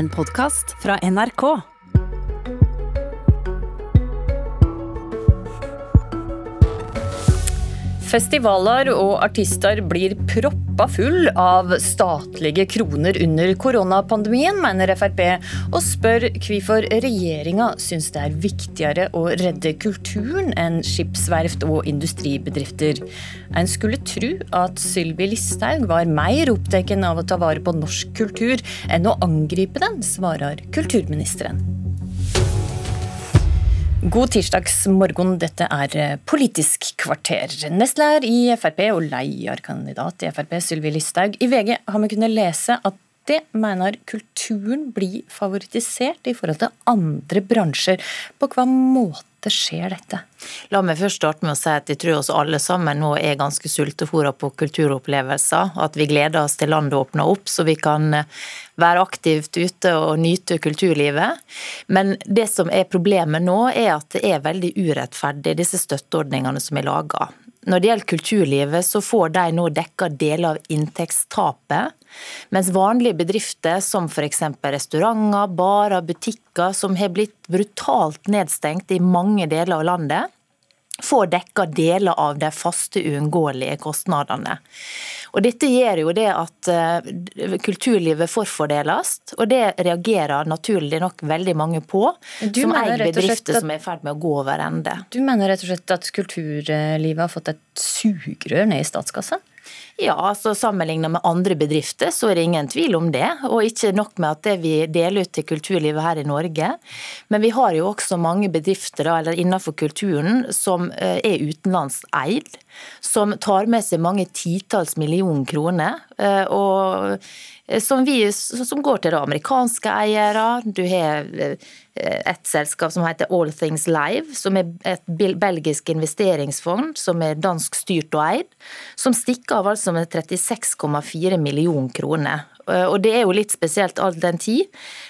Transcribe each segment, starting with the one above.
En podkast fra NRK. Festivaler og artister blir proppa full av statlige kroner under koronapandemien, mener Frp, og spør hvorfor regjeringa syns det er viktigere å redde kulturen enn skipsverft og industribedrifter. En skulle tro at Sylvi Listhaug var mer opptatt av å ta vare på norsk kultur enn å angripe den, svarer kulturministeren. God tirsdagsmorgen, dette er eh, Politisk kvarter. Nestlærer i Frp og lederkandidat i Frp, Sylvi Listhaug. I VG har vi kunnet lese at det mener kulturen blir favorittisert i forhold til andre bransjer. På hva måte skjer dette? La meg først starte med å si at jeg tror oss alle sammen nå er ganske sultefòra på kulturopplevelser. At vi gleder oss til landet åpner opp, så vi kan eh, være aktivt ute og nyte kulturlivet. Men det som er problemet nå, er at det er veldig urettferdig, disse støtteordningene som er laga. Når det gjelder kulturlivet, så får de nå dekka deler av inntektstapet. Mens vanlige bedrifter som f.eks. restauranter, barer, butikker, som har blitt brutalt nedstengt i mange deler av landet, får dekka deler av de faste, uunngåelige kostnadene. Og Dette gjør jo det at eh, kulturlivet forfordeles, og det reagerer naturlig nok veldig mange på, du som eier bedrifter at, som er i ferd med å gå over ende. Du mener rett og slett at kulturlivet har fått et sugerør ned i statskassa? Ja, altså Sammenlignet med andre bedrifter, så er det ingen tvil om det. Og ikke nok med at det vi deler ut til kulturlivet her i Norge, men vi har jo også mange bedrifter eller innenfor kulturen som eh, er utenlandseid. Som tar med seg mange titalls millioner kroner. Eh, og som, vi, som går til amerikanske eiere. Du har eh, et selskap som heter All Things Live, som er et belgisk investeringsfond som er dansk styrt og eid, som stikker av altså med 36,4 millioner kroner. Eh, og det er jo litt spesielt all den tid.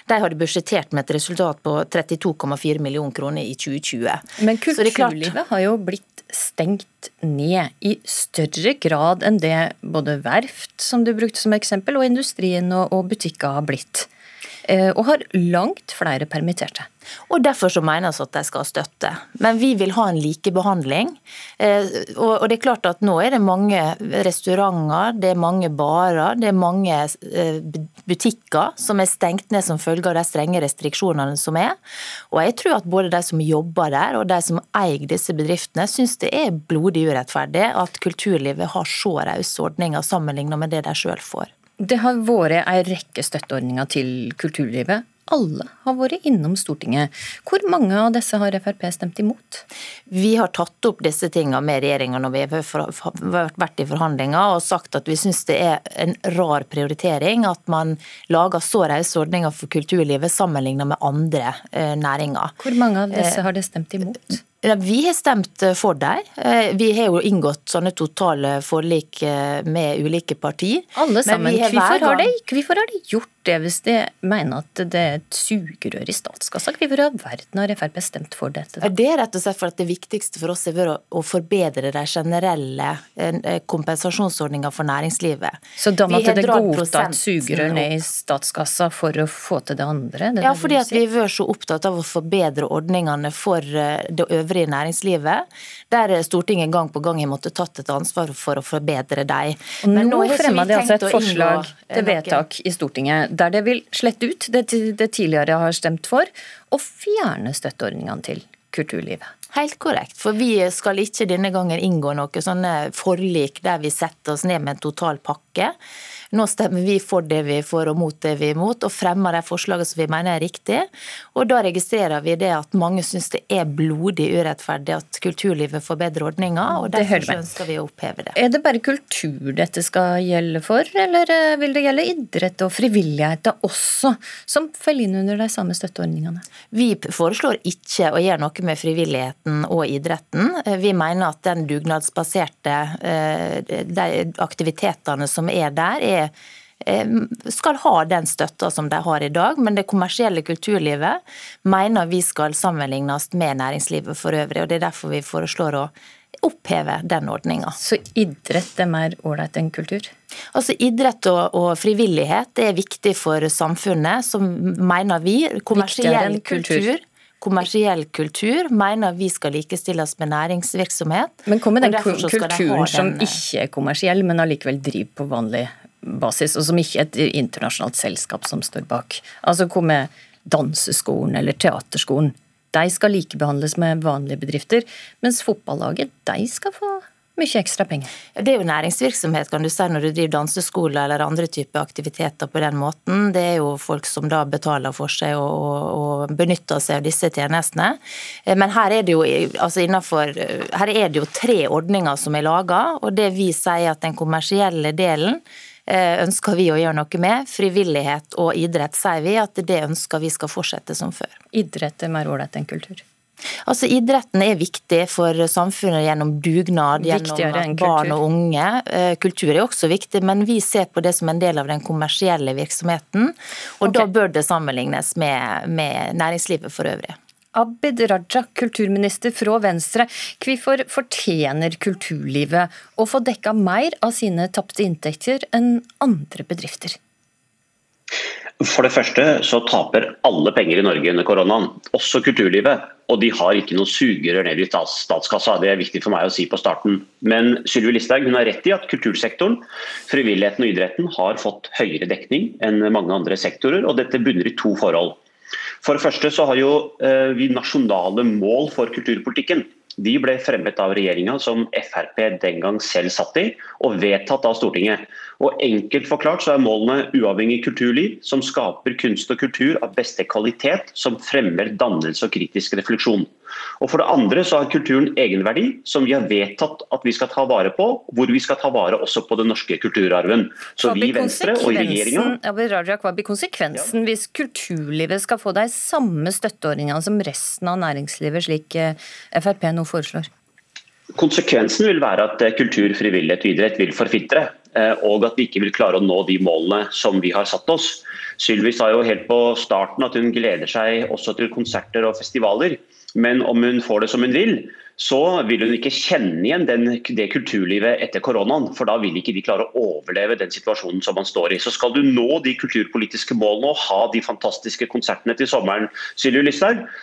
De hadde budsjettert med et resultat på 32,4 millioner kroner i 2020. Men kulturlivet har jo blitt stengt ned i større grad enn det både verft, som du brukte som eksempel, og industrien og butikker har blitt. Eh, og har langt flere permitterte. Og Derfor så mener vi at de skal ha støtte. Men vi vil ha en likebehandling. Eh, og det er klart at nå er det mange restauranter, det er mange barer, det er mange eh, butikker som er stengt ned som følge av de strenge restriksjonene som er. Og jeg tror at både de som jobber der og de som eier disse bedriftene, syns det er blodig urettferdig at kulturlivet har så rause ordninger sammenlignet med det de sjøl får. Det har vært ei rekke støtteordninger til kulturlivet. Alle har vært innom Stortinget. Hvor mange av disse har Frp stemt imot? Vi har tatt opp disse tingene med regjeringa når vi har vært i forhandlinger og sagt at vi syns det er en rar prioritering at man lager så rause ordninger for kulturlivet sammenlignet med andre eh, næringer. Hvor mange av disse har det stemt imot? Vi har stemt eh, for dem. Eh, vi har jo inngått sånne totale forlik eh, med ulike partier. Alle sammen. Hvorfor har, de, hvorfor har de gjort det hvis de mener at det er et sugerør i statskassa? Hvorfor i all verden har Frp stemt for dette? Da? Det er rett og slett for at det viktigste for oss er å forbedre de generelle kompensasjonsordningene for næringslivet. Så da måtte det godta et sugerør ned i statskassa for å få til det andre? Det ja, fordi at vi har vært så opptatt av å forbedre ordningene for det øvrige øvrige næringslivet, der Stortinget gang på gang har måttet tatt et ansvar for å forbedre dem. Nå, nå fremmer de altså et forslag til vedtak i Stortinget der det vil slette ut det det tidligere har stemt for, og fjerne støtteordningene til kulturlivet. Helt korrekt, for vi skal ikke denne gangen inngå noe sånne forlik der vi setter oss ned med en total pakke. Nå stemmer vi for det vi er for og mot det vi er imot, og fremmer de forslagene som vi mener er riktige. Og da registrerer vi det at mange syns det er blodig urettferdig at kulturlivet får bedre ordninger, og derfor ønsker vi å oppheve det. Er det bare kultur dette skal gjelde for, eller eh, vil det gjelde idrett og frivillighet også, som faller inn under de samme støtteordningene? Vi foreslår ikke å gjøre noe med frivilligheten og idretten. Vi mener at den dugnadsbaserte eh, de aktivitetene som er der, er Eh, skal ha den støtta som de har i dag, men det kommersielle kulturlivet mener vi skal sammenlignes med næringslivet for øvrig. og Det er derfor vi foreslår å oppheve den ordninga. Så idrett er mer ålreit enn kultur? Altså Idrett og, og, frivillighet er viktig for samfunnet, som mener vi. Kommersiell kultur. Kommersiell kultur mener vi skal likestilles med næringsvirksomhet. Men hva med den kulturen som ikke er kommersiell, men allikevel driver på vanlig basis, og som ikke er et internasjonalt selskap som står bak? Altså Hva med danseskolen eller teaterskolen? De skal likebehandles med vanlige bedrifter, mens fotballaget de skal få mye ekstra penger. Det er jo næringsvirksomhet kan du si når du driver danseskole eller andre typer aktiviteter på den måten. Det er jo folk som da betaler for seg og, og, og benytter seg av disse tjenestene. Men her er det jo, altså innenfor, her er det jo tre ordninger som er laga, og det vi sier at den kommersielle delen Eh, ønsker vi å gjøre noe med. Frivillighet og idrett sier vi at det ønsker vi skal fortsette som før. Idrett er mer ålreit enn kultur? Altså Idretten er viktig for samfunnet gjennom dugnad, gjennom barn og unge. Eh, kultur er også viktig, men vi ser på det som en del av den kommersielle virksomheten. Og okay. da bør det sammenlignes med, med næringslivet for øvrig. Abid Raja, kulturminister fra Venstre. Hvorfor fortjener kulturlivet å få dekka mer av sine tapte inntekter enn andre bedrifter? For det første så taper alle penger i Norge under koronaen, også kulturlivet. Og de har ikke noe sugerør ned i statskassa, det er viktig for meg å si på starten. Men Sylvi Listhaug har rett i at kultursektoren, frivilligheten og idretten har fått høyere dekning enn mange andre sektorer, og dette bunner i to forhold. For det første så har jo eh, vi nasjonale mål for kulturpolitikken. De ble fremmet av regjeringa som Frp den gang selv satt i, og vedtatt av Stortinget. Og Enkelt forklart så er målene uavhengig kulturliv, som skaper kunst og kultur av beste kvalitet, som fremmer dannelse og kritisk refleksjon. Og For det andre så har kulturen egenverdi, som vi har vedtatt at vi skal ta vare på, hvor vi skal ta vare også på den norske kulturarven. Så vi i Venstre og regjeringa Hva blir konsekvensen hvis kulturlivet skal få de samme støtteordningene som resten av næringslivet, slik eh, Frp nå foreslår? Konsekvensen vil være at eh, kultur, frivillighet og idrett vil forfitre. Eh, og at vi ikke vil klare å nå de målene som vi har satt oss. Sylvi sa jo helt på starten at hun gleder seg også til konserter og festivaler. Men om hun får det som hun vil, så vil hun ikke kjenne igjen den, det kulturlivet etter koronaen. For da vil ikke de klare å overleve den situasjonen som man står i. Så skal du nå de kulturpolitiske målene og ha de fantastiske konsertene til sommeren, Sylvi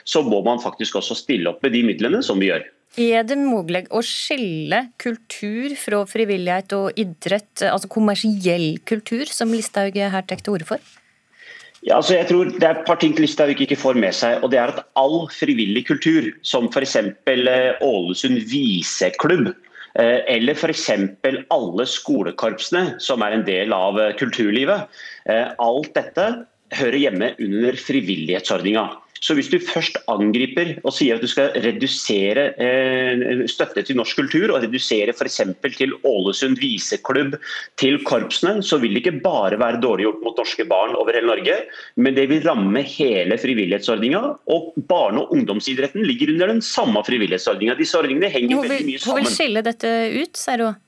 så må man faktisk også stille opp med de midlene som vi gjør. Er det mulig å skille kultur fra frivillighet og idrett, altså kommersiell kultur, som Listhaug her tar til orde for? Ja, altså jeg tror Det er et par ting Listhaug ikke får med seg. og det er at All frivillig kultur, som f.eks. Eh, Ålesund viseklubb, eh, eller f.eks. alle skolekorpsene som er en del av eh, kulturlivet. Alt dette hører hjemme under frivillighetsordninga. Så hvis du først angriper og sier at du skal redusere eh, støtte til norsk kultur, og redusere f.eks. til Ålesund viseklubb, til korpsene, så vil det ikke bare være dårlig gjort mot norske barn over hele Norge, men det vil ramme hele frivillighetsordninga. Og barne- og ungdomsidretten ligger under den samme frivillighetsordninga. Disse ordningene henger veldig mye sammen. Hun vil skille dette ut, hun?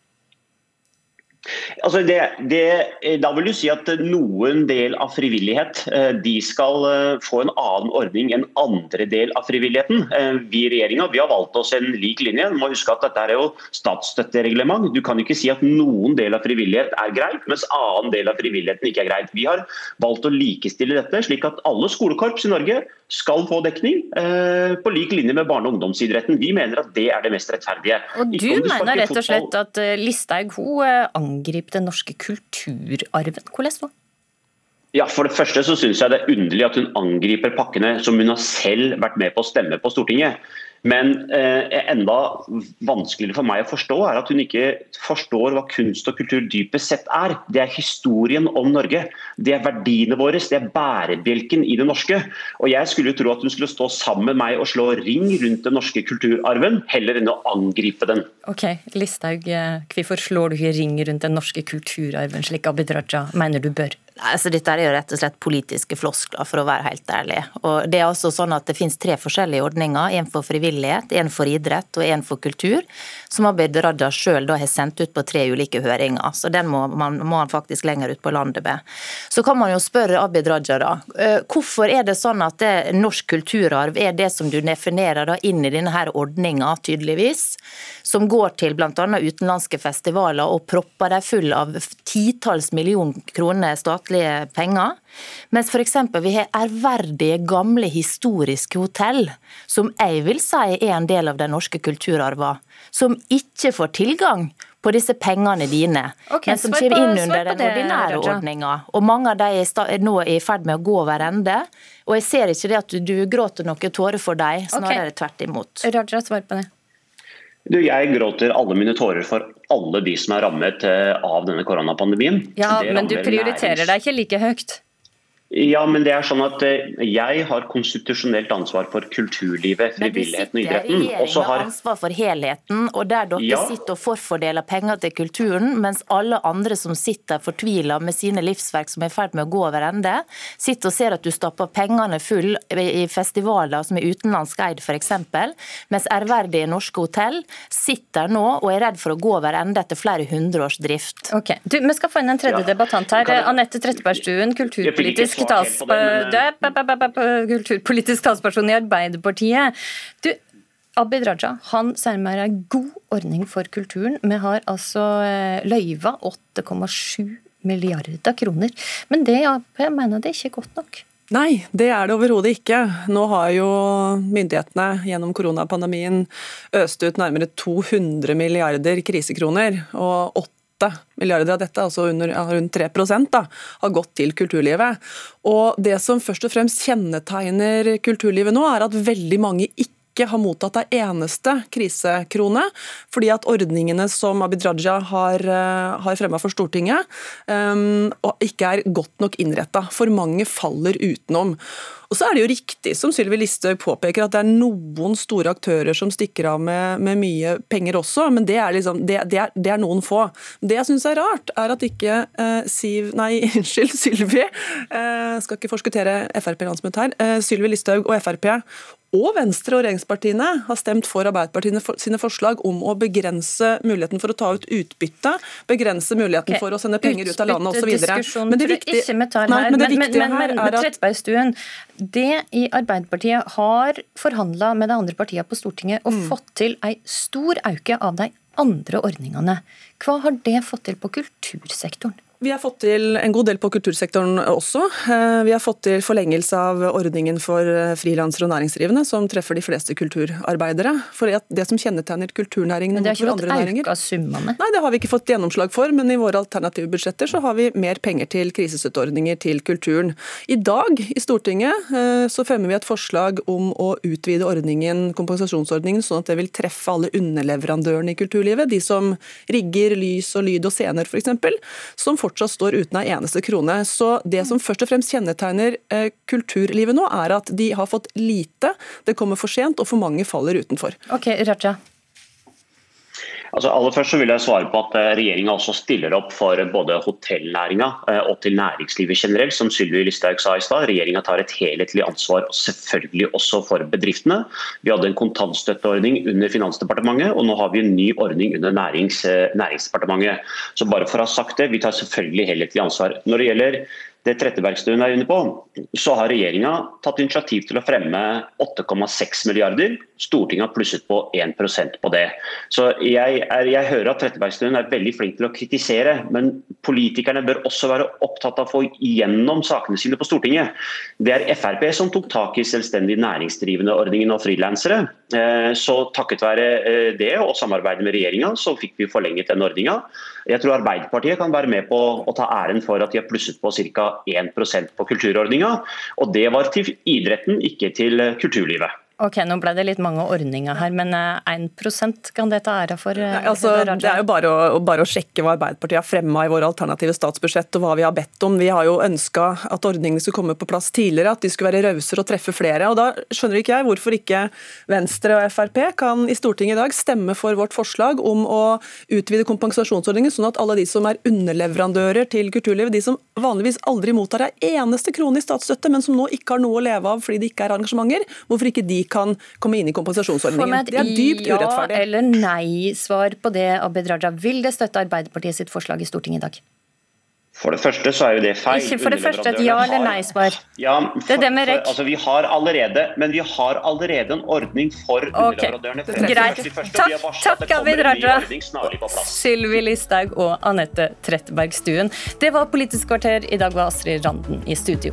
Altså det, det, da vil du si at noen del av frivillighet eh, de skal eh, få en annen ordning enn andre del av frivilligheten. Eh, vi i regjeringa har valgt oss en lik linje. Du må huske at Dette er jo statsstøttereglement. Du kan ikke si at noen del av frivillighet er greit, mens annen del av frivilligheten ikke er greit. Vi har valgt å likestille dette, slik at alle skolekorps i Norge skal få dekning på lik linje med barne- og ungdomsidretten. Vi mener at det er det mest rettferdige. Og Du mener rett og slett at Listhaug angriper den norske kulturarven. Hvordan da? Ja, For det første så syns jeg det er underlig at hun angriper pakkene som hun har selv vært med på å stemme på Stortinget. Men eh, enda vanskeligere for meg å forstå er at hun ikke forstår hva kunst og kultur dypest sett er. Det er historien om Norge. Det er verdiene våre. Det er bærebjelken i det norske. Og Jeg skulle tro at hun skulle stå sammen med meg og slå ring rundt den norske kulturarven, heller enn å angripe den. Ok, Listhaug, eh, hvorfor slår du ikke ring rundt den norske kulturarven slik Abid Raja mener du bør? Altså, dette er jo rett og slett politiske floskler, for å være helt ærlig. Og det er altså sånn at det finnes tre forskjellige ordninger. En for frivillighet, en for idrett og en for kultur. Som Abid Raja sjøl har sendt ut på tre ulike høringer. Så den må man, må han faktisk lenger ut på landet med. Så kan man jo spørre Abid Raja da. Eh, hvorfor er det sånn at det, norsk kulturarv er det som du definerer da inn i denne ordninga, tydeligvis? Som går til bl.a. utenlandske festivaler og propper dem full av titalls millioner kroner statlig statlige penger. Mens f.eks. vi har ærverdige, gamle, historiske hotell, som jeg vil si er en del av den norske kulturarven, som ikke får tilgang på disse pengene dine, okay, men som kommer inn under den ordinære ordninga. Og mange av de er nå i ferd med å gå over ende. Og jeg ser ikke det at du, du gråter noe tårer for dem, snarere okay. tvert imot. Raja, svar på det. Du, jeg gråter alle mine tårer for alle de som er rammet eh, av denne koronapandemien. Ja, Men du prioriterer deg ikke like høyt? Ja, men det er sånn at eh, jeg har konstitusjonelt ansvar for kulturlivet, frivilligheten og idretten. Men du sitter i har ansvar for helheten, og der dere ja. sitter og forfordeler penger til kulturen, mens alle andre som sitter fortvila med sine livsverk som er i ferd med å gå over ende, sitter og ser at du stapper pengene full i festivaler som er utenlandsk eid f.eks., mens ærverdige norske hotell sitter nå og er redd for å gå over ende etter flere hundre års drift. Ok, du, Vi skal få inn en tredje ja. debattant her. Anette Trettebergstuen, kulturpolitisk talsperson, eh, kulturpolitisk talsperson i Arbeiderpartiet. Du, Abid Raja han sier en god ordning for kulturen. Vi har altså eh, løyva 8,7 milliarder kroner. Men det Ap mener det er ikke godt nok. Nei, det er det overhodet ikke. Nå har jo myndighetene gjennom koronapandemien øst ut nærmere 200 milliarder krisekroner. Og 8 milliarder av dette, altså under, rundt 3 da, har gått til kulturlivet. Og Det som først og fremst kjennetegner kulturlivet nå, er at veldig mange ikke ikke har mottatt ei eneste krisekrone, fordi at ordningene som Abid Raja har, eh, har fremma for Stortinget, um, ikke er godt nok innretta. For mange faller utenom. Og så er det jo riktig som Sylvi Listhaug påpeker, at det er noen store aktører som stikker av med, med mye penger også, men det er, liksom, det, det, er, det er, noen få. Det jeg syns er rart, er at ikke uh, Siv Nei, unnskyld, Sylvi. Uh, skal ikke forskuttere Frp-landsmøtet her. Uh, Sylvi Listhaug og Frp og Venstre og regjeringspartiene har stemt for Arbeiderpartiet sine forslag om å begrense muligheten for å ta ut utbytte, begrense muligheten okay. for å sende penger ut av landet osv. Men det viktige, her. Men, men, men, men, at Trettebergstuen, det i Arbeiderpartiet har forhandla med de andre partiene på Stortinget og mm. fått til ei stor auke av de andre ordningene. Hva har det fått til på kultursektoren? Vi har fått til en god del på kultursektoren også. Eh, vi har fått til forlengelse av ordningen for eh, frilansere og næringsdrivende, som treffer de fleste kulturarbeidere. For Det som kjennetegner kulturnæringen Men det har ikke fått auka summene? Nei, det har vi ikke fått gjennomslag for, men i våre alternative budsjetter så har vi mer penger til krisestøtteordninger til kulturen. I dag i Stortinget eh, så fremmer vi et forslag om å utvide ordningen, kompensasjonsordningen sånn at det vil treffe alle underleverandørene i kulturlivet. De som rigger lys og lyd og scener f.eks. som får fortsatt står uten ei eneste krone. Så det som først og fremst kjennetegner eh, kulturlivet nå, er at de har fått lite, det kommer for sent, og for mange faller utenfor. Ok, Raja. Altså, aller først så vil jeg svare på at eh, Regjeringa også stiller opp for både hotellnæringa eh, og til næringslivet generelt. Som Sylvi Listhaug sa i stad, regjeringa tar et helhetlig ansvar selvfølgelig også for bedriftene. Vi hadde en kontantstøtteordning under Finansdepartementet, og nå har vi en ny ordning under Nærings, eh, Næringsdepartementet. Så bare for å ha sagt det, vi tar selvfølgelig helhetlig ansvar. Når det gjelder det Trettebergstuen er inne på, så har regjeringa tatt initiativ til å fremme 8,6 milliarder. Stortinget har plusset på 1% på det. Så jeg, er, jeg hører at Trettebergstuen er veldig flink til å kritisere, men politikerne bør også være opptatt av å få igjennom sakene sine på Stortinget. Det er Frp som tok tak i selvstendig næringsdrivende-ordningen og frilansere. Eh, så takket være eh, det og samarbeidet med regjeringa, så fikk vi forlenget den ordninga. Jeg tror Arbeiderpartiet kan være med på å ta æren for at de har plusset på ca. 1% på kulturordninga. Og det var til idretten, ikke til kulturlivet. Ok, nå ble det litt mange ordninger her, men 1 eh, kan det ta æra for? Eh, Nei, altså, det er jo bare å, bare å sjekke hva Arbeiderpartiet har fremma i våre alternative statsbudsjett og hva vi har bedt om. Vi har jo ønska at ordningene skulle komme på plass tidligere, at de skulle være rausere og treffe flere. og Da skjønner ikke jeg hvorfor ikke Venstre og Frp kan i Stortinget i dag stemme for vårt forslag om å utvide kompensasjonsordningen, sånn at alle de som er underleverandører til kulturlivet, de som vanligvis aldri mottar ei eneste krone i statsstøtte, men som nå ikke har noe å leve av fordi det ikke er arrangementer, hvorfor ikke de kan komme inn i kompensasjonsordningen. Det er dypt ja urettferdig. Ja eller nei-svar på det, Abid Raja. Vil det støtte Arbeiderpartiet sitt forslag i Stortinget i dag? For det første så er jo det feil. Ikke for det første et ja eller nei-svar. Ja, det er det med rekk. Altså, vi har allerede, men vi har allerede en ordning for okay. underleverandørene. Greit. Takk, takk Abid Raja. Sylvi Listhaug og Anette Trettebergstuen. Det var Politisk kvarter. I dag var Astrid Randen i studio.